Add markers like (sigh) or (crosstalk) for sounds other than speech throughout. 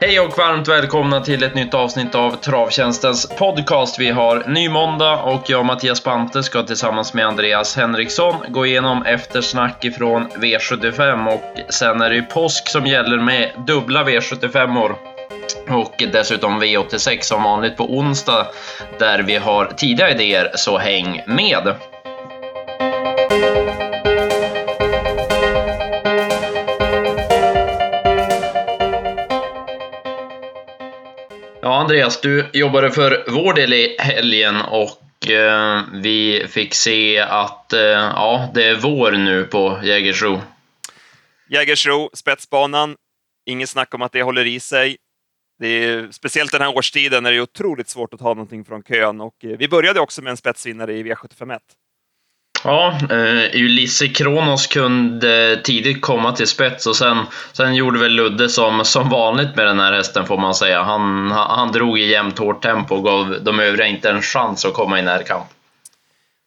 Hej och varmt välkomna till ett nytt avsnitt av Travtjänstens podcast. Vi har ny måndag och jag, och Mattias Bante, ska tillsammans med Andreas Henriksson gå igenom eftersnack ifrån V75 och sen är det ju påsk som gäller med dubbla V75-or. Och dessutom V86 som vanligt på onsdag där vi har tidiga idéer, så häng med! Ja, Andreas, du jobbade för vår del i helgen och eh, vi fick se att eh, ja, det är vår nu på Jägersro. Jägersro, spetsbanan. Inget snack om att det håller i sig. Det är, speciellt den här årstiden är det otroligt svårt att ta någonting från kön och eh, vi började också med en spetsvinnare i V751. Ja, eh, Ulisse Kronos kunde tidigt komma till spets och sen, sen gjorde väl Ludde som, som vanligt med den här hästen får man säga. Han, han drog i jämnt hårt tempo och gav de övriga inte en chans att komma i närkamp.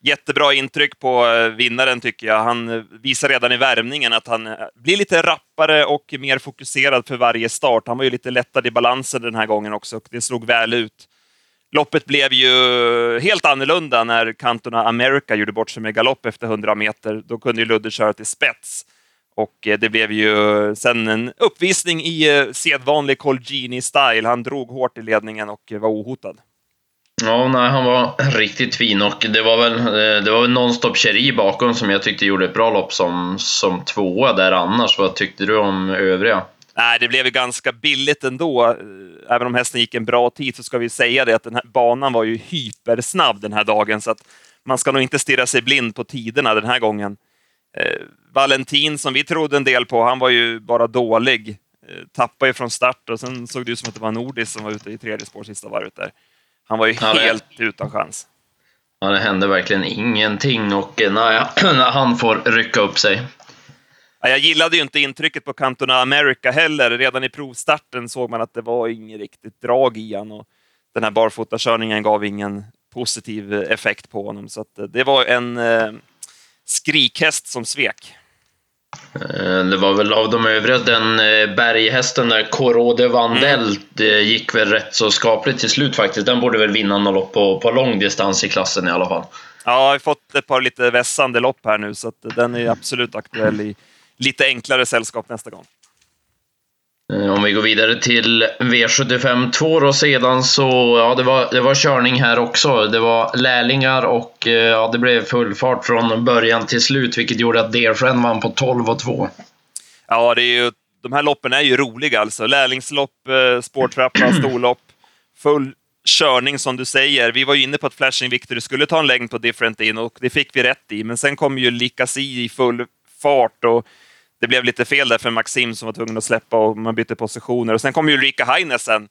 Jättebra intryck på eh, vinnaren tycker jag. Han eh, visar redan i värmningen att han eh, blir lite rappare och mer fokuserad för varje start. Han var ju lite lättad i balansen den här gången också och det slog väl ut. Loppet blev ju helt annorlunda när Cantona America gjorde bort sig med galopp efter 100 meter. Då kunde ju Ludde köra till spets. Och det blev ju sen en uppvisning i sedvanlig Colgini-style. Han drog hårt i ledningen och var ohotad. Ja, nej, han var (clears throat) riktigt fin och det var väl, eh, det var väl nonstop Cheri bakom som jag tyckte gjorde ett bra lopp som, som tvåa där annars. Vad tyckte du om övriga? Nej, det blev ju ganska billigt ändå. Eh, även om hästen gick en bra tid så ska vi säga det att den här banan var ju hypersnabb den här dagen så att man ska nog inte stirra sig blind på tiderna den här gången. Eh, Valentin som vi trodde en del på, han var ju bara dålig. Eh, tappade ju från start och sen såg det ut som att det var Nordis som var ute i tredje spår sista varvet där. Han var ju ja, helt utan chans. Ja, det hände verkligen ingenting och eh, när (clears throat) han får rycka upp sig. Ja, jag gillade ju inte intrycket på Cantona America heller. Redan i provstarten såg man att det var inget riktigt drag i han och den här barfotakörningen gav ingen positiv effekt på honom. Så eh, det var en eh, skrikhäst som svek. Eh, det var väl av de övriga, den eh, berghästen där, Corode Vandell, mm. gick väl rätt så skapligt till slut faktiskt. Den borde väl vinna något lopp på, på lång distans i klassen i alla fall. Ja, jag har fått ett par lite vässande lopp här nu, så den är absolut aktuell i lite enklare sällskap nästa gång. Eh, om vi går vidare till V75 2 då sedan så, ja det var, det var körning här också. Det var lärlingar och eh, ja, det blev full fart från början till slut vilket gjorde att Dearfriend vann på 12 och 2. Ja, det är ju, de här loppen är ju roliga alltså. Lärlingslopp, eh, spårtrappa, storlopp, full körning som du säger. Vi var ju inne på att Flashing Victory skulle ta en längd på Different In och det fick vi rätt i, men sen kom ju Likasi i full fart och det blev lite fel där för Maxim som var tvungen att släppa och man bytte positioner. Och sen kom ju Ulrika Heinesen.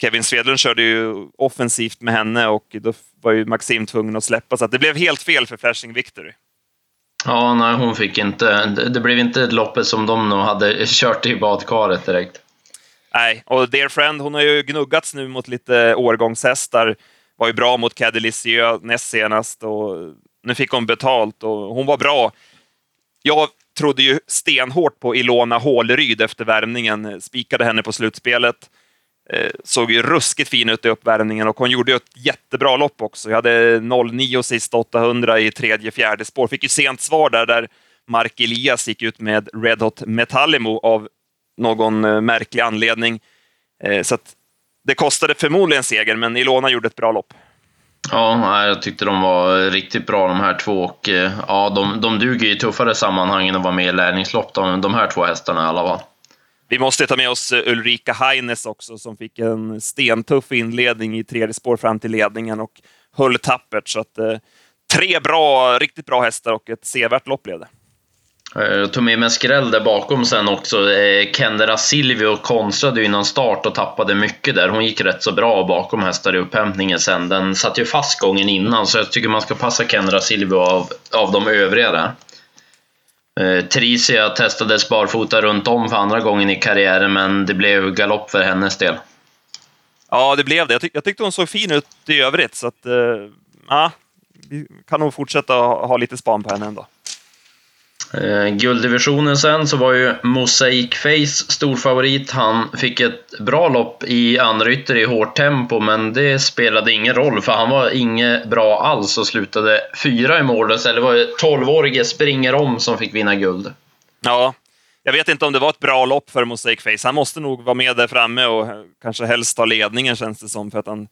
Kevin Svedlund körde ju offensivt med henne och då var ju Maxim tvungen att släppa. Så det blev helt fel för Flashing Victory. Ja, nej, hon fick inte. Det blev inte loppet som de nog hade kört i badkaret direkt. Nej, och Dear Friend, hon har ju gnuggats nu mot lite årgångshästar. Var ju bra mot Cadelicio näst senast och nu fick hon betalt och hon var bra. Jag trodde ju stenhårt på Ilona Håleryd efter värmningen, eh, spikade henne på slutspelet. Eh, såg ju ruskigt fin ut i uppvärmningen och hon gjorde ju ett jättebra lopp också. Jag hade 09 sista 800 i tredje, fjärde spår. Fick ju sent svar där, där Mark Elias gick ut med Red Hot Metallimo av någon eh, märklig anledning. Eh, så det kostade förmodligen seger, men Ilona gjorde ett bra lopp. Ja, jag tyckte de var riktigt bra de här två och eh, ja, de, de duger i tuffare sammanhang än att vara med i lärlingslopp, de, de här två hästarna i alla fall. Vi måste ta med oss eh, Ulrika Heines också som fick en stentuff inledning i tredje spår fram till ledningen och höll tappert. Så att, eh, tre bra, riktigt bra hästar och ett sevärt lopp blev det. Jag tog med mig en skräll där bakom sen också. Eh, Kendra Silvio konstrade ju innan start och tappade mycket där. Hon gick rätt så bra bakom hästar i upphämtningen sen. Den satt ju fast gången innan, så jag tycker man ska passa Kendra Silvio av, av de övriga där. Eh, Tricia testades barfota runt om för andra gången i karriären, men det blev galopp för hennes del. Ja, det blev det. Jag, tyck jag tyckte hon såg fin ut i övrigt, så att... Eh, ja, vi kan nog fortsätta ha, ha lite span på henne ändå. Eh, gulddivisionen sen så var ju Mosaic Face storfavorit. Han fick ett bra lopp i anrytter i hårt tempo, men det spelade ingen roll för han var inget bra alls och slutade fyra i målet. Eller var det 12-årige springer om som fick vinna guld? Ja, jag vet inte om det var ett bra lopp för Mosaic Face. Han måste nog vara med där framme och kanske helst ta ledningen känns det som för att han,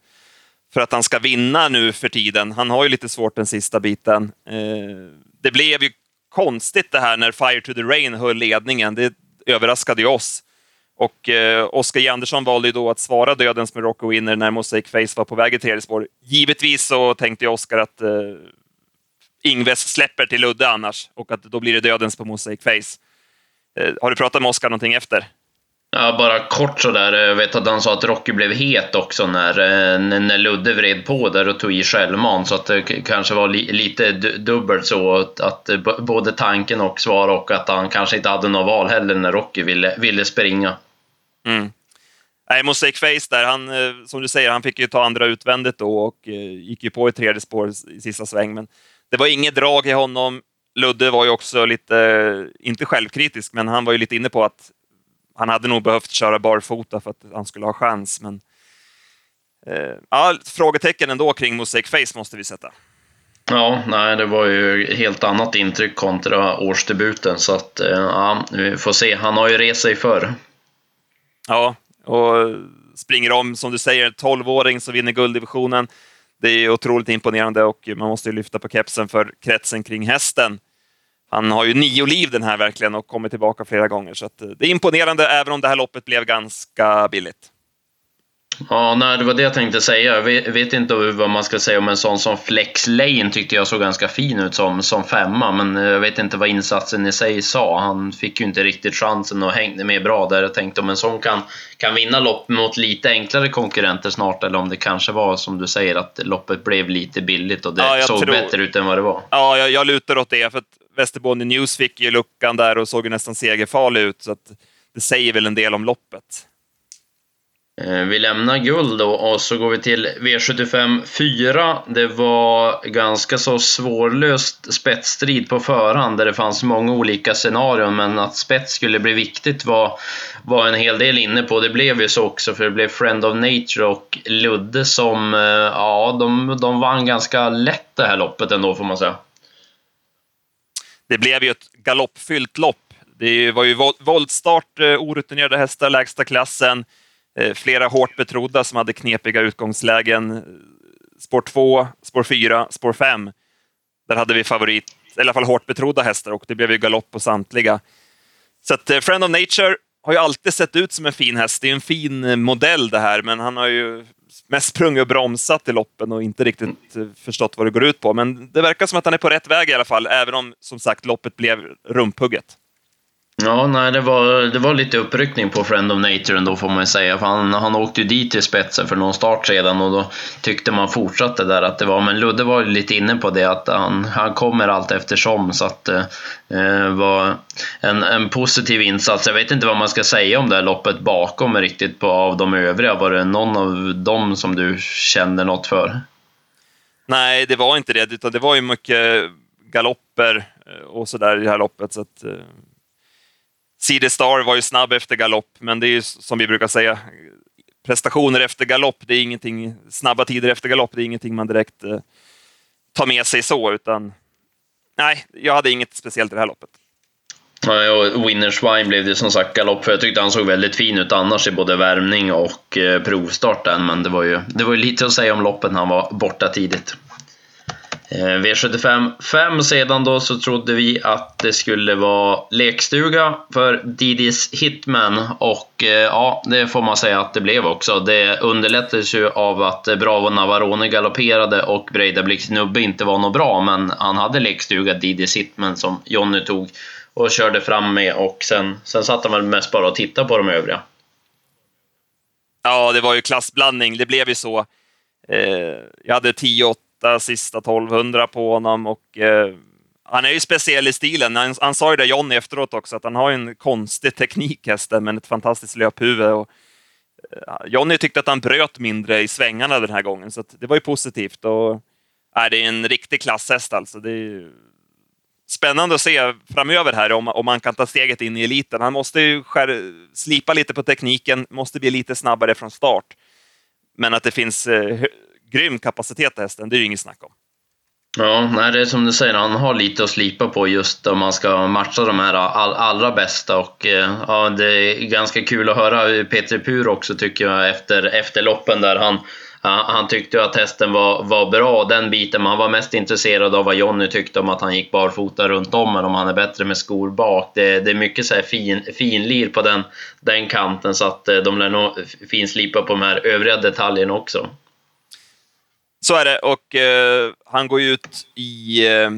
för att han ska vinna nu för tiden. Han har ju lite svårt den sista biten. Eh, det blev ju konstigt det här när Fire to the Rain höll ledningen. Det överraskade ju oss. Och eh, Oskar J. Andersson valde ju då att svara dödens med Rocco Winner när Mosaic Face var på väg i tredje spår. Givetvis så tänkte Oskar att eh, Ingves släpper till Ludde annars och att då blir det dödens på Mosaic Face. Eh, har du pratat med Oskar någonting efter? Ja, bara kort sådär. Jag vet att han sa att Rocky blev het också när, eh, när Ludde vred på där och tog i självmant. Så att det kanske var li, lite dubbelt så att, att eh, både tanken och svar och att han kanske inte hade något val heller när Rocky ville, ville springa. Mm. Nej, Mosaic Face där, han, som du säger, han fick ju ta andra utvändigt då och gick ju på i tredje spår i sista sväng. Men det var inget drag i honom. Ludde var ju också lite, inte självkritisk, men han var ju lite inne på att han hade nog behövt köra barfota för att han skulle ha chans. Men, eh, ja, frågetecken ändå kring Mosaic Face måste vi sätta. Ja, nej, det var ju helt annat intryck kontra årsdebuten, så att eh, ja, vi får se. Han har ju rest sig förr. Ja, och springer om, som du säger, en 12-åring som vinner gulddivisionen. Det är otroligt imponerande och man måste ju lyfta på kepsen för kretsen kring hästen han har ju nio liv den här verkligen och kommer tillbaka flera gånger. Så eh, det är imponerande, även om det här loppet blev ganska billigt. Ja, nej, det var det jag tänkte säga. Jag vet, inte vad man ska säga om en sån som Flex Lane tyckte jag såg ganska fin ut som, som femma, men jag vet inte vad insatsen i sig sa. Han fick ju inte riktigt chansen och hängde med bra där. Jag tänkte om en sån kan, kan vinna lopp mot lite enklare konkurrenter snart, eller om det kanske var som du säger att loppet blev lite billigt och det ja, såg tror... bättre ut än vad det var. Ja, jag, jag lutar åt det. För Västerbotten News fick ju luckan där och såg ju nästan segerfarlig ut, så att det säger väl en del om loppet. Eh, vi lämnar guld då och så går vi till V75 4. Det var ganska så svårlöst spetsstrid på förhand där det fanns många olika scenarion men att spets skulle bli viktigt var, var en hel del inne på. Det blev ju så också för det blev Friend of Nature och Ludde som, eh, ja, de, de vann ganska lätt det här loppet ändå får man säga det blev ju ett galoppfyllt lopp. Det var ju voltstart, eh, orutinerade hästar, lägsta klassen, eh, flera hårt betrodda som hade knepiga utgångslägen. Spår 2, spår 4, spår 5. Där hade vi favorit, i alla fall hårt betrodda hästar och det blev ju galopp på samtliga. Så att eh, Friend of Nature har ju alltid sett ut som en fin häst. Det är en fin modell det här, men han har ju mest sprungit och bromsat i loppen och inte riktigt eh, förstått vad det går ut på. Men det verkar som att han är på rätt väg i alla fall, även om som sagt loppet blev rumphugget. Ja, nej, det var, det var lite uppryckning på Friend of Nature ändå får man säga. För han, han åkte ju dit till spetsen för någon start sedan och då tyckte man fortsatte där att det var, men Ludde var lite inne på det att han, han kommer allt eftersom så att det eh, var en, en positiv insats. Jag vet inte vad man ska säga om det här loppet bakom riktigt på, av de övriga. Var det någon av dem som du kände något för? Nej, det var inte det, utan det var ju mycket galopper eh, och sådär i det här loppet. Så att, eh, CD Star var ju snabb efter galopp, men det är ju som vi brukar säga, prestationer efter galopp, det är ingenting, snabba tider efter galopp, det är ingenting man direkt eh, tar med sig så, utan nej, jag hade inget speciellt i det här loppet. Ja, och Winners Wine blev det som sagt galopp, för jag tyckte han såg väldigt fin ut annars i både värmning och eh, provstarten, men det var, ju, det var ju lite att säga om loppet när han var borta tidigt. Eh, V75 5 sedan då så trodde vi att det skulle vara lekstuga för Didis Hitman och eh, ja, det får man säga att det blev också. Det underlättades ju av att Bravo Navarone galopperade och Breidablick Nubbe inte var något bra, men han hade lekstuga Didis Hitman som Jonny tog och körde fram med och sen, sen satt han väl mest bara och tittade på de övriga. Ja, det var ju klassblandning. Det blev ju så. Eh, jag hade 10-8 hitta sista 1200 på honom och eh, han är ju speciell i stilen. Han, han sa ju det Johnny efteråt också, att han har en konstig teknik hästen, men ett fantastiskt löphuvud. Och, eh, Johnny tyckte att han bröt mindre i svängarna den här gången, så det var ju positivt. Och eh, det är en riktig klasshäst alltså. Det är spännande att se framöver här om, om han kan ta steget in i eliten. Han måste ju skär, slipa lite på tekniken, måste bli lite snabbare från start. Men att det finns eh, grym kapacitet av hästen, det är ju inget snack om. Ja, nej, det är som du säger, han har lite att slipa på just om man ska matcha de här all, allra bästa. Och, eh, ja, det är ganska kul att höra Peter Pur också tycker jag efter, efter loppen där. Han, han tyckte att hästen var, var bra, den biten. Man var mest intresserad av vad Jonny tyckte om att han gick barfota runt om, men om han är bättre med skor bak. Det, det är mycket så här fin, finlir på den, den kanten, så att eh, de lär nog finslipa på de här övriga detaljerna också. Så är det, och eh, han går ju ut i eh,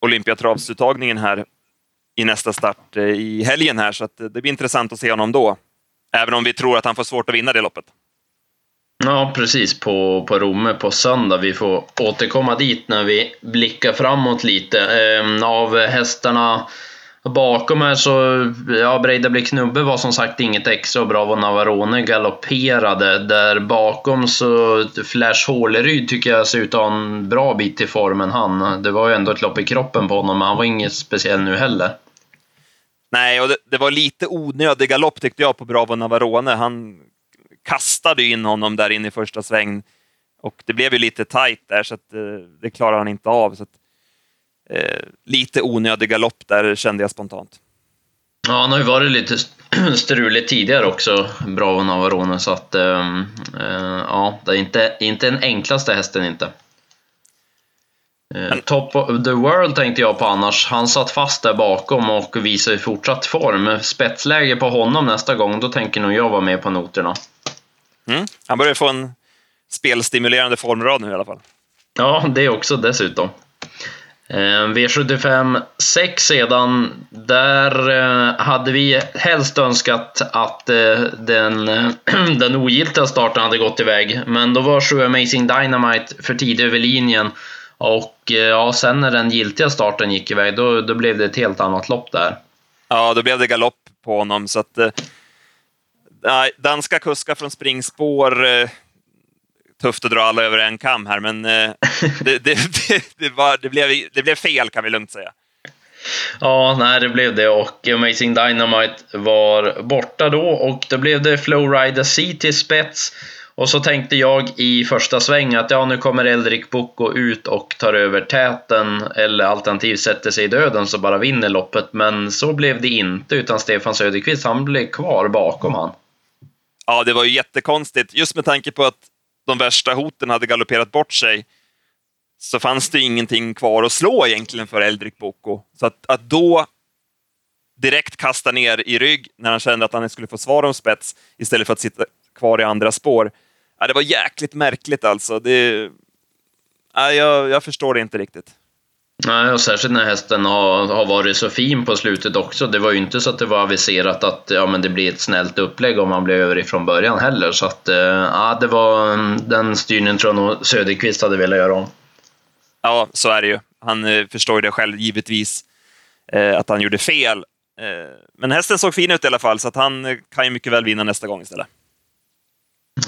Olympiatravsuttagningen här i nästa start eh, i helgen här, så att eh, det blir intressant att se honom då. Även om vi tror att han får svårt att vinna det loppet. Ja, precis. På, på Romme på söndag. Vi får återkomma dit när vi blickar framåt lite. Ehm, av hästarna bakom här så, ja, Breidablik knubbe var som sagt inget extra och Bravo Navarone galopperade. Där bakom så Flash Håleryd tycker jag ser ut att ha en bra bit i formen han. Det var ju ändå ett lopp i kroppen på honom, men han var inget speciell nu heller. Nej, och det, det var lite onödig galopp tyckte jag på Bravo Navarone. Han kastade in honom där inne i första sväng. Och det blev ju lite tajt där, så att, eh, det klarar han inte av. Så att, eh, lite onödig galopp där, kände jag spontant. Ja, han har ju varit lite (clears throat) struligt tidigare också, Bravo Navarone, så att eh, eh, ja, det är inte, inte den enklaste hästen inte. Eh, top of the World tänkte jag på annars. Han satt fast där bakom och visar fortsatt form. Spetsläge på honom nästa gång, då tänker nog jag vara med på noterna. Mm. Han börjar få en spelstimulerande formrad nu i alla fall. Ja, det också dessutom. Eh, V75 6 sedan, där eh, hade vi helst önskat att eh, den, (clears throat) den ogiltiga starten hade gått iväg. Men då var 7 Amazing Dynamite för tidigt över linjen. Och ja, sen när den giltiga starten gick iväg, då, då blev det ett helt annat lopp där. Ja, då blev det galopp på honom. Så att, Nej, danska kuskar från springspår. Tufft att dra alla över en kam här, men eh, det, det, (laughs) det, var, det, blev, det blev fel kan vi lugnt säga. Ja, nej, det blev det och Amazing Dynamite var borta då och då blev det Flowrider C till spets. Och så tänkte jag i första sväng att ja, nu kommer Eldrik Boko ut och tar över täten eller alternativt sätter sig i döden så bara vinner loppet. Men så blev det inte utan Stefan Söderqvist, han blev kvar bakom han. Ja, det var ju jättekonstigt. Just med tanke på att de värsta hoten hade galopperat bort sig så fanns det ingenting kvar att slå egentligen för Eldrik Boko. Så att, att då direkt kasta ner i rygg när han kände att han skulle få svar om spets istället för att sitta kvar i andra spår. Ja, det var jäkligt märkligt alltså. Det, ja, jag, jag förstår det inte riktigt. Nej, och särskilt när hästen har, har varit så fin på slutet också. Det var ju inte så att det var aviserat att ja, men det blir ett snällt upplägg om man blir över ifrån början heller. Så att, eh, ja, det var mm, den styrningen tror jag nog Söderqvist hade velat göra om. Ja, så är det ju. Han eh, förstår ju det själv, givetvis, eh, att han gjorde fel. Men hästen såg fin ut i alla fall, så att han kan ju mycket väl vinna nästa gång istället.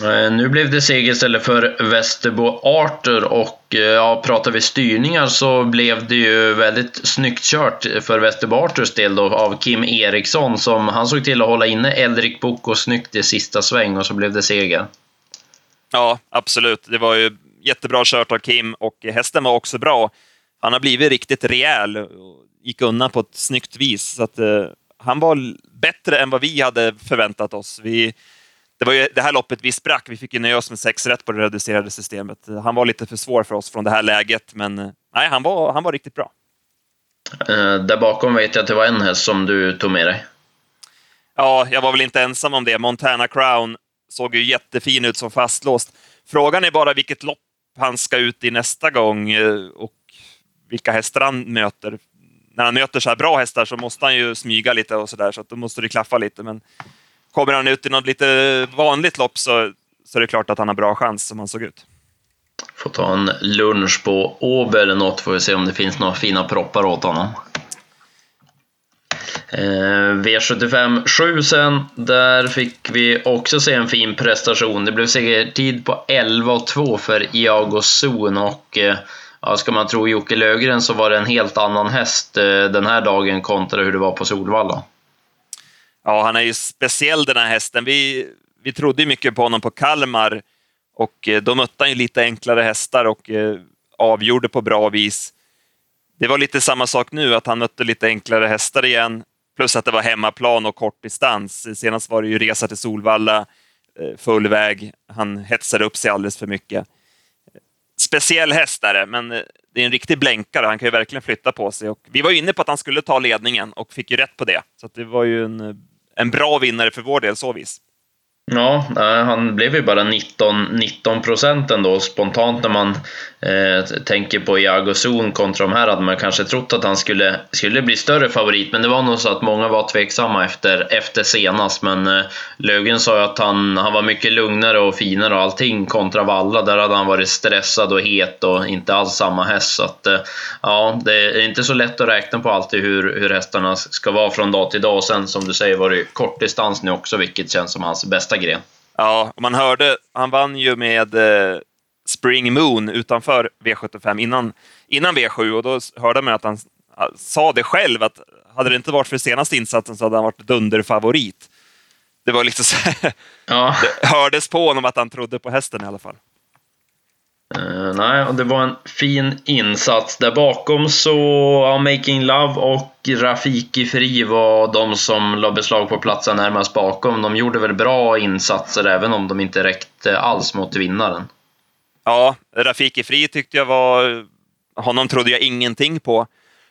Eh, nu blev det seger istället för Västerbo Arthur och eh, ja, pratar vi styrningar så blev det ju väldigt snyggt kört för Västerbo Arthurs del då av Kim Eriksson som han såg till att hålla inne Eldrik Boko snyggt i sista sväng och så blev det seger. Ja, absolut. Det var ju jättebra kört av Kim och hästen var också bra. Han har blivit riktigt rejäl och gick undan på ett snyggt vis. Så att, eh, han var bättre än vad vi hade förväntat oss. Vi det var ju det här loppet vi sprack. Vi fick ju nöja oss med sex rätt på det reducerade systemet. Han var lite för svår för oss från det här läget, men eh, nej, han var, han var riktigt bra. Uh, där bakom vet jag att det var en häst som du tog med dig. Ja, jag var väl inte ensam om det. Montana Crown såg ju jättefin ut som fastlåst. Frågan är bara vilket lopp han ska ut i nästa gång eh, och vilka hästar han möter. När han möter så här bra hästar så måste han ju smyga lite och sådär, så, så då måste det klaffa lite. Men Kommer han ut i något lite vanligt lopp så, så är det klart att han har bra chans som han såg ut. Får ta en lunch på Åby eller något, får vi se om det finns några fina proppar åt honom. V75 7 sen, där fick vi också se en fin prestation. Det blev segertid på 11 2 för Iago Zon och eh, ja, ska man tro Jocke Lögren så var det en helt annan häst eh, den här dagen kontra hur det var på Solvalla. Ja, han är ju speciell den här hästen. Vi, vi trodde mycket på honom på Kalmar och eh, då mötte han ju lite enklare hästar och eh, avgjorde på bra vis. Det var lite samma sak nu, att han mötte lite enklare hästar igen, plus att det var hemmaplan och kort distans. Senast var det ju resa till Solvalla, eh, full väg. Han hetsade upp sig alldeles för mycket. Speciell häst är det, men det är en riktig blänkare. Han kan ju verkligen flytta på sig. Och vi var inne på att han skulle ta ledningen och fick ju rätt på det. Så det var ju en, en bra vinnare för vår del så vis. Ja, han blev ju bara 19, 19 procent ändå. Spontant när man eh, tänker på Iago Zon kontra de här hade man kanske trott att han skulle, skulle bli större favorit. Men det var nog så att många var tveksamma efter, efter senast. Men eh, Lögen sa ju att han, han var mycket lugnare och finare och allting kontra Valla. Där hade han varit stressad och het och inte alls samma häst. Så att, eh, ja, det är inte så lätt att räkna på alltid hur, hur hästarna ska vara från dag till dag. Och sen som du säger var det kortdistans nu också, vilket känns som hans bästa gren. Ja, man hörde, han vann ju med eh, Spring Moon utanför V75 innan, innan V7 och då hörde man att han sa det själv att hade det inte varit för senaste insatsen så hade han varit dunderfavorit. Det var liksom så, (laughs) ja. det hördes på honom att han trodde på hästen i alla fall. Uh, nej, och det var en fin insats. Där bakom så, ja, Making Love och Rafiki Fri var de som la beslag på platsen närmast bakom. De gjorde väl bra insatser även om de inte räckte alls mot vinnaren. Ja, Rafiki Fri tyckte jag var... Honom trodde jag ingenting på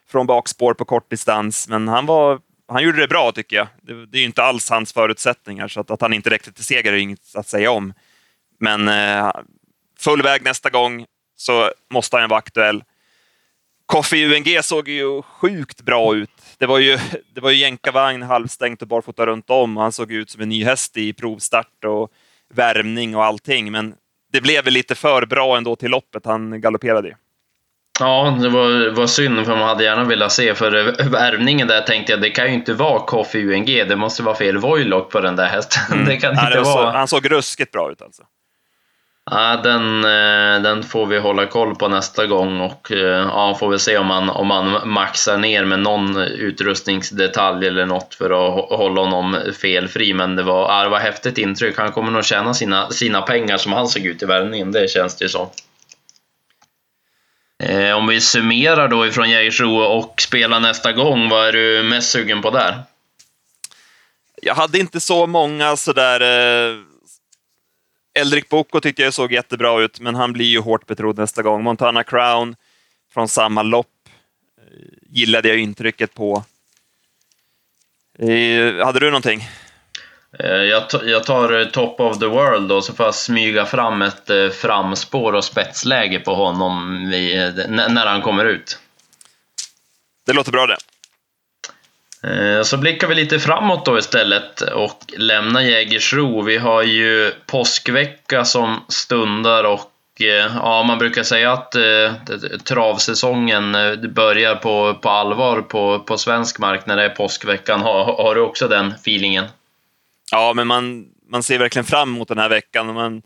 från bakspår på kort distans, men han, var, han gjorde det bra tycker jag. Det, det är ju inte alls hans förutsättningar, så att, att han inte räckte till seger är inget att säga om. Men eh, full väg nästa gång så måste han vara aktuell. Koffe UNG såg ju sjukt bra ut. Det var ju, (laughs) det var ju jänkarvagn, halvstängt och barfota runt om. Han såg ut som en ny häst i provstart och värmning och allting. Men det blev väl lite för bra ändå till loppet han galopperade i. Ja, det var, var synd för man hade gärna velat se. För värvningen där tänkte jag, det kan ju inte vara Koffe UNG. Det måste vara fel Voilock på den där hästen. Mm. (laughs) Det kan ja, inte det vara. Så, han såg ruskigt bra ut alltså. Ja, den, eh, den får vi hålla koll på nästa gång och eh, ja, får vi se om man, om man maxar ner med någon utrustningsdetalj eller något för att hålla honom felfri. Men det var, ja, det var häftigt intryck. Han kommer nog tjäna sina, sina pengar som han såg ut i värvningen, det känns det ju som. Eh, om vi summerar då ifrån Jägersro och spelar nästa gång, vad är du mest sugen på där? Jag hade inte så många sådär eh Eldrik Boko tyckte jag såg jättebra ut, men han blir ju hårt betrodd nästa gång. Montana Crown från samma lopp eh, gillade jag intrycket på. Eh, hade du någonting? Eh, jag tar Top of the World och så får jag smyga fram ett framspår och spetsläge på honom när han kommer ut. Det låter bra det. Eh, så blickar vi lite framåt då istället och lämnar Jägersro. Vi har ju påskvecka som stundar och eh, ja, man brukar säga att eh, travsäsongen börjar på, på allvar på, på svensk mark när det är påskveckan. Har, har du också den feelingen? Ja, men man, man ser verkligen fram emot den här veckan. Man,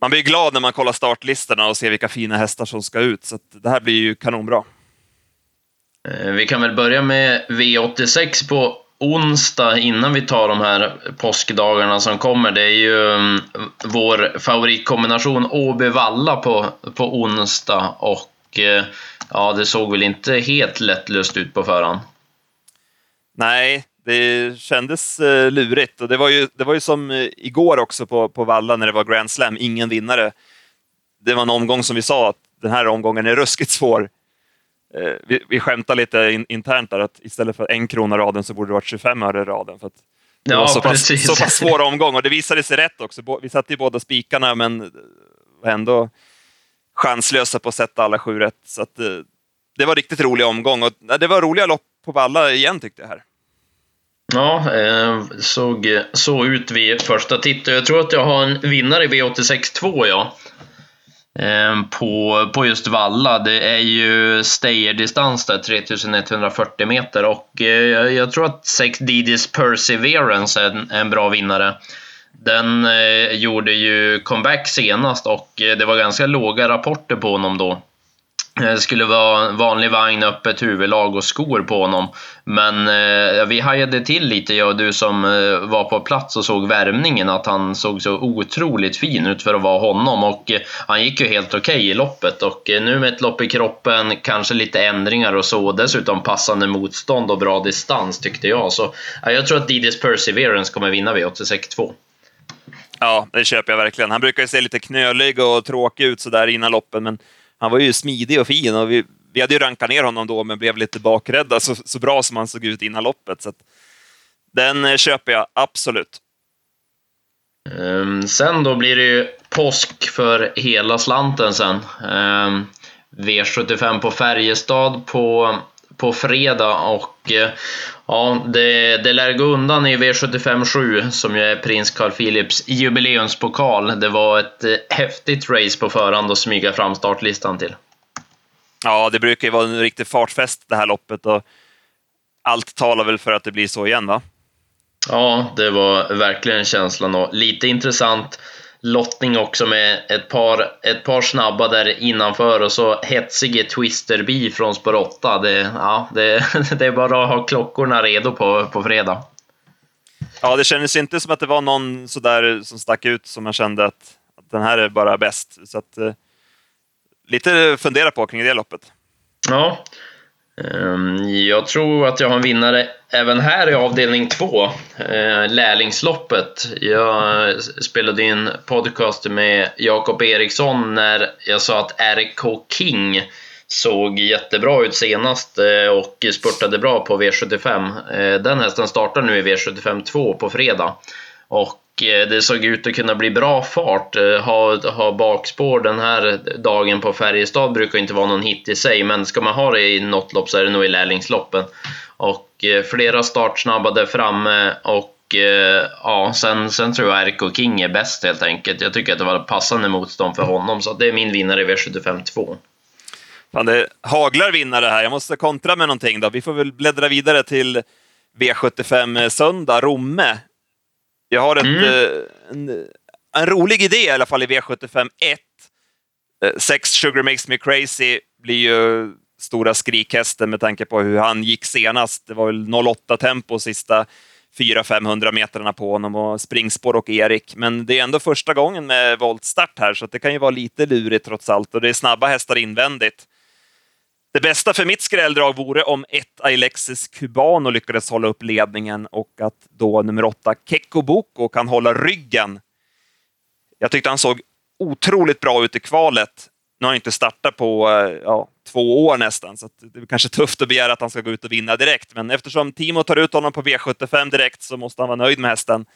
man blir glad när man kollar startlistorna och ser vilka fina hästar som ska ut, så det här blir ju kanonbra. Eh, vi kan väl börja med V86 på onsdag innan vi tar de här påskdagarna som kommer. Det är ju mm, vår favoritkombination Åby-Valla på, på onsdag och eh, ja, det såg väl inte helt lättlöst ut på förhand. Nej, det kändes eh, lurigt och det var ju, det var ju som igår också på, på Valla när det var Grand Slam, ingen vinnare. Det var en omgång som vi sa att den här omgången är ruskigt svår Eh, vi, vi skämtar lite in, internt där att istället för en krona raden så borde det varit 25 öre raden. För det ja, var så pass, så pass svår omgång och det visade sig rätt också. Vi satte ju båda spikarna men var ändå chanslösa på att sätta alla sju rätt. Så att, eh, det var riktigt rolig omgång och det var roliga lopp på Valla igen tyckte jag här. Ja, eh, såg så ut vid första titt. Jag tror att jag har en vinnare i V86 2, ja. Ehm, på, på just Valla. Det är ju stayerdistans där, 3140 meter och eh, jag, jag tror att 6 Didis Perseverance är en, en bra vinnare. Den eh, gjorde ju comeback senast och eh, det var ganska låga rapporter på honom då. Eh, det skulle vara vanlig vagn, öppet huvudlag och skor på honom. Men eh, vi hajade till lite, jag och du som eh, var på plats och såg värmningen, att han såg så otroligt fin ut för att vara honom. Och eh, han gick ju helt okej okay i loppet. Och eh, nu med ett lopp i kroppen, kanske lite ändringar och så. Dessutom passande motstånd och bra distans tyckte jag. Så jag tror att Didis Perseverance kommer vinna V86.2. Ja, det köper jag verkligen. Han brukar ju se lite knölig och tråkig ut sådär innan loppen, men han var ju smidig och fin och vi, vi hade ju rankat ner honom då, men blev lite bakrädda så, så bra som han såg ut innan loppet. Så den eh, köper jag absolut. Um, sen då blir det ju påsk för hela slanten sen. Ehm, um, V75 på Färjestad på, på fredag och uh, ja, det, det lär gå undan i V75 7 som ju är prins Carl Philips jubileumspokal. Det var ett uh, häftigt race på förhand att smyga fram startlistan till. Ja, det brukar ju vara en riktig fartfest det här loppet och allt talar väl för att det blir så igen, va? Ja, det var verkligen känslan och lite intressant lottning också med ett par, ett par snabba där innanför och så hetsige twisterbi från spår 8. Det, ja, det, (laughs) det är bara att ha klockorna redo på, på fredag. Ja, det kändes inte som att det var någon sådär som stack ut som man kände att, att den här är bara bäst. Så att, eh, lite fundera på kring det loppet. Ja, Ehm, jag tror att jag har en vinnare även här i avdelning 2, eh, lärlingsloppet. Jag spelade in podcast med Jakob Eriksson när jag sa att RK King såg jättebra ut senast eh, och spurtade bra på V75. Eh, den hästen startar nu i V75 2 på fredag. Och Eh, det såg ut att kunna bli bra fart. Eh, ha, ha bakspår den här dagen på Färjestad brukar inte vara någon hit i sig, men ska man ha det i något lopp så är det nog i lärlingsloppen. Och eh, flera startsnabba där framme och ja, sen, sen tror jag Erko King är bäst helt enkelt. Jag tycker att det var passande motstånd för honom, så det är min vinnare i V75 2. Fan, det haglar vinnare här. Jag måste kontra med någonting då. Vi får väl bläddra vidare till V75 söndag, Romme. Jag har ett, mm. eh, en, en, rolig idé i alla fall i V75 1. Eh, Sex Sugar Makes Me Crazy blir ju stora skrikhästen med tanke på hur han gick senast. Det var väl 08 tempo sista 400-500 metrarna på honom och springspår och Erik. Men det är ändå första gången med voltstart här, så det kan ju vara lite lurigt trots allt. Och det är snabba hästar invändigt. Det bästa för mitt skrälldrag vore om ett Alexis Cubano lyckades hålla upp ledningen och att då nummer åtta Kekko Boko kan hålla ryggen. Jag tyckte han såg otroligt bra ut i kvalet. Nu har han inte startat på eh, ja, två år nästan, så det är kanske tufft att begära att han ska gå ut och vinna direkt. Men eftersom Timo tar ut honom på V75 direkt så måste han vara nöjd med hästen.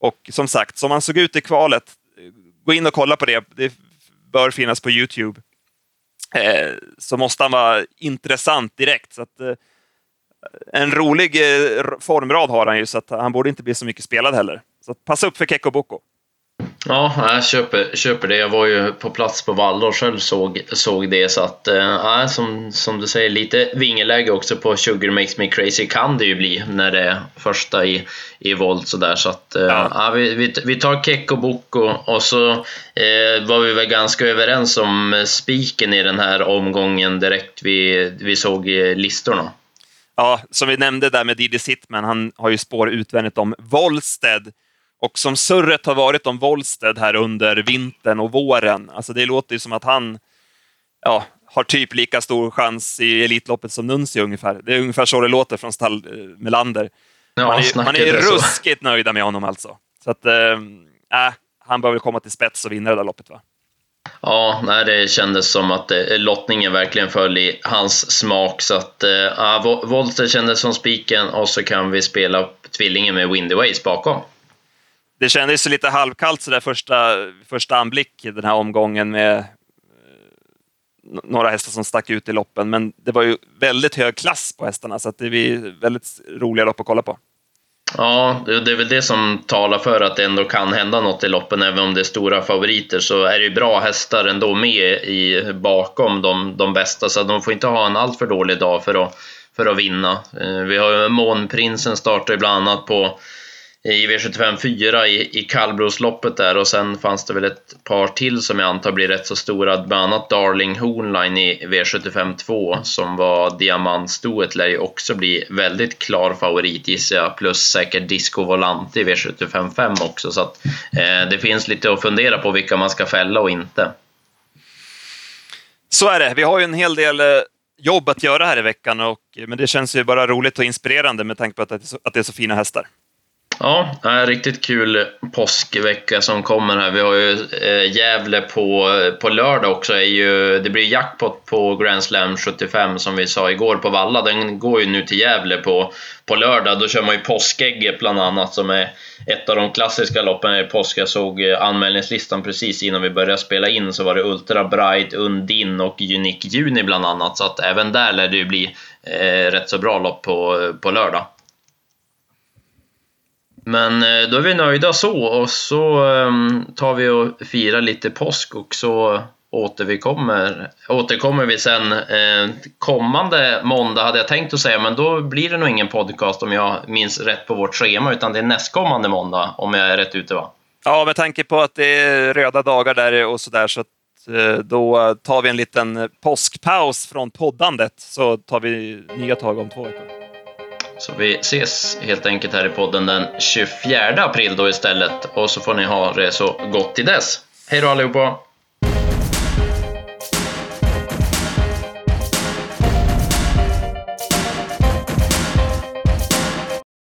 Och som sagt, som han såg ut i kvalet, eh, gå in och kolla på det. Det bör finnas på Youtube. Eh, så måste han vara intressant direkt. Så att, eh, en rolig eh, formrad har han ju, så att han borde inte bli så mycket spelad heller. Så passa upp för Kekko Boko. Ja, jag köper, köper det. Jag var ju på plats på Valla och själv såg, såg det. Så att, äh, som, som du säger, lite vingeläge också på Sugar Makes Me Crazy kan det ju bli när det är första i, i volt sådär. Så att, äh, ja. ja. vi, vi, vi tar Kekko Boko och så äh, var vi väl ganska överens om spiken i den här omgången direkt vi, vi såg listorna. Ja, som vi nämnde där med Didi Sittman, han har ju spår utvändigt om Volsted och som surret har varit om Wollsted här under vintern och våren, alltså det låter ju som att han ja, har typ lika stor chans i Elitloppet som Nuncio ungefär. Det är ungefär så det låter från stall eh, Melander. Ja, man är, man är ruskigt så. nöjda med honom alltså. Så att, äh, han väl komma till spets och vinna det där loppet va? Ja, nej, det kändes som att eh, lottningen verkligen föll i hans smak. Så att, äh, Volter kändes som spiken och så kan vi spela tvillingen med Windy Ways bakom det kändes lite halvkallt så där första, första anblick i den här omgången med eh, några hästar som stack ut i loppen, men det var ju väldigt hög klass på hästarna så att det blir väldigt roliga lopp att kolla på. Ja, det är väl det som talar för att det ändå kan hända något i loppen, även om det är stora favoriter så är det ju bra hästar ändå med i, bakom de, de bästa, så de får inte ha en alltför dålig dag för att, för att vinna. Eh, vi har ju Månprinsen startar ju bland annat på i V75 4 i, i kallblodsloppet där och sen fanns det väl ett par till som jag antar blir rätt så stora, bland annat Darling Hornline i V75 2 som var diamantstoet lär ju också bli väldigt klar favorit gissar jag, plus säkert Disco Volante i V75 5 också så att eh, det finns lite att fundera på vilka man ska fälla och inte. Så är det. Vi har ju en hel del eh, jobb att göra här i veckan, och, men det känns ju bara roligt och inspirerande med tanke på att det är så, att det är så fina hästar. Ja, är riktigt kul påskvecka som kommer här. Vi har ju eh, Gävle på, på lördag också. Är ju, det blir jackpot på Grand Slam 75 som vi sa igår på Valla. Den går ju nu till Gävle på, på lördag. Då kör man ju Påskägget bland annat som är ett av de klassiska loppen i påsk. Jag såg eh, anmälningslistan precis innan vi började spela in så var det Ultra Bright, Undin och Unique Juni bland annat. Så att även där lär det ju bli eh, rätt så bra lopp på, på lördag. Men eh, då är vi nöjda så och så ehm, tar vi och firar lite påsk och så återkommer, återkommer vi sen eh, kommande måndag hade jag tänkt att säga men då blir det nog ingen podcast om jag minns rätt på vårt schema utan det är nästkommande måndag om jag är rätt ute va? Ja, med tanke på att det är röda dagar där och sådär så att eh, då tar vi en liten påskpaus från poddandet så tar vi nya tag om två veckor. Så vi ses helt enkelt här i podden den 24 april då istället och så får ni ha det så gott till dess. Hej då allihopa!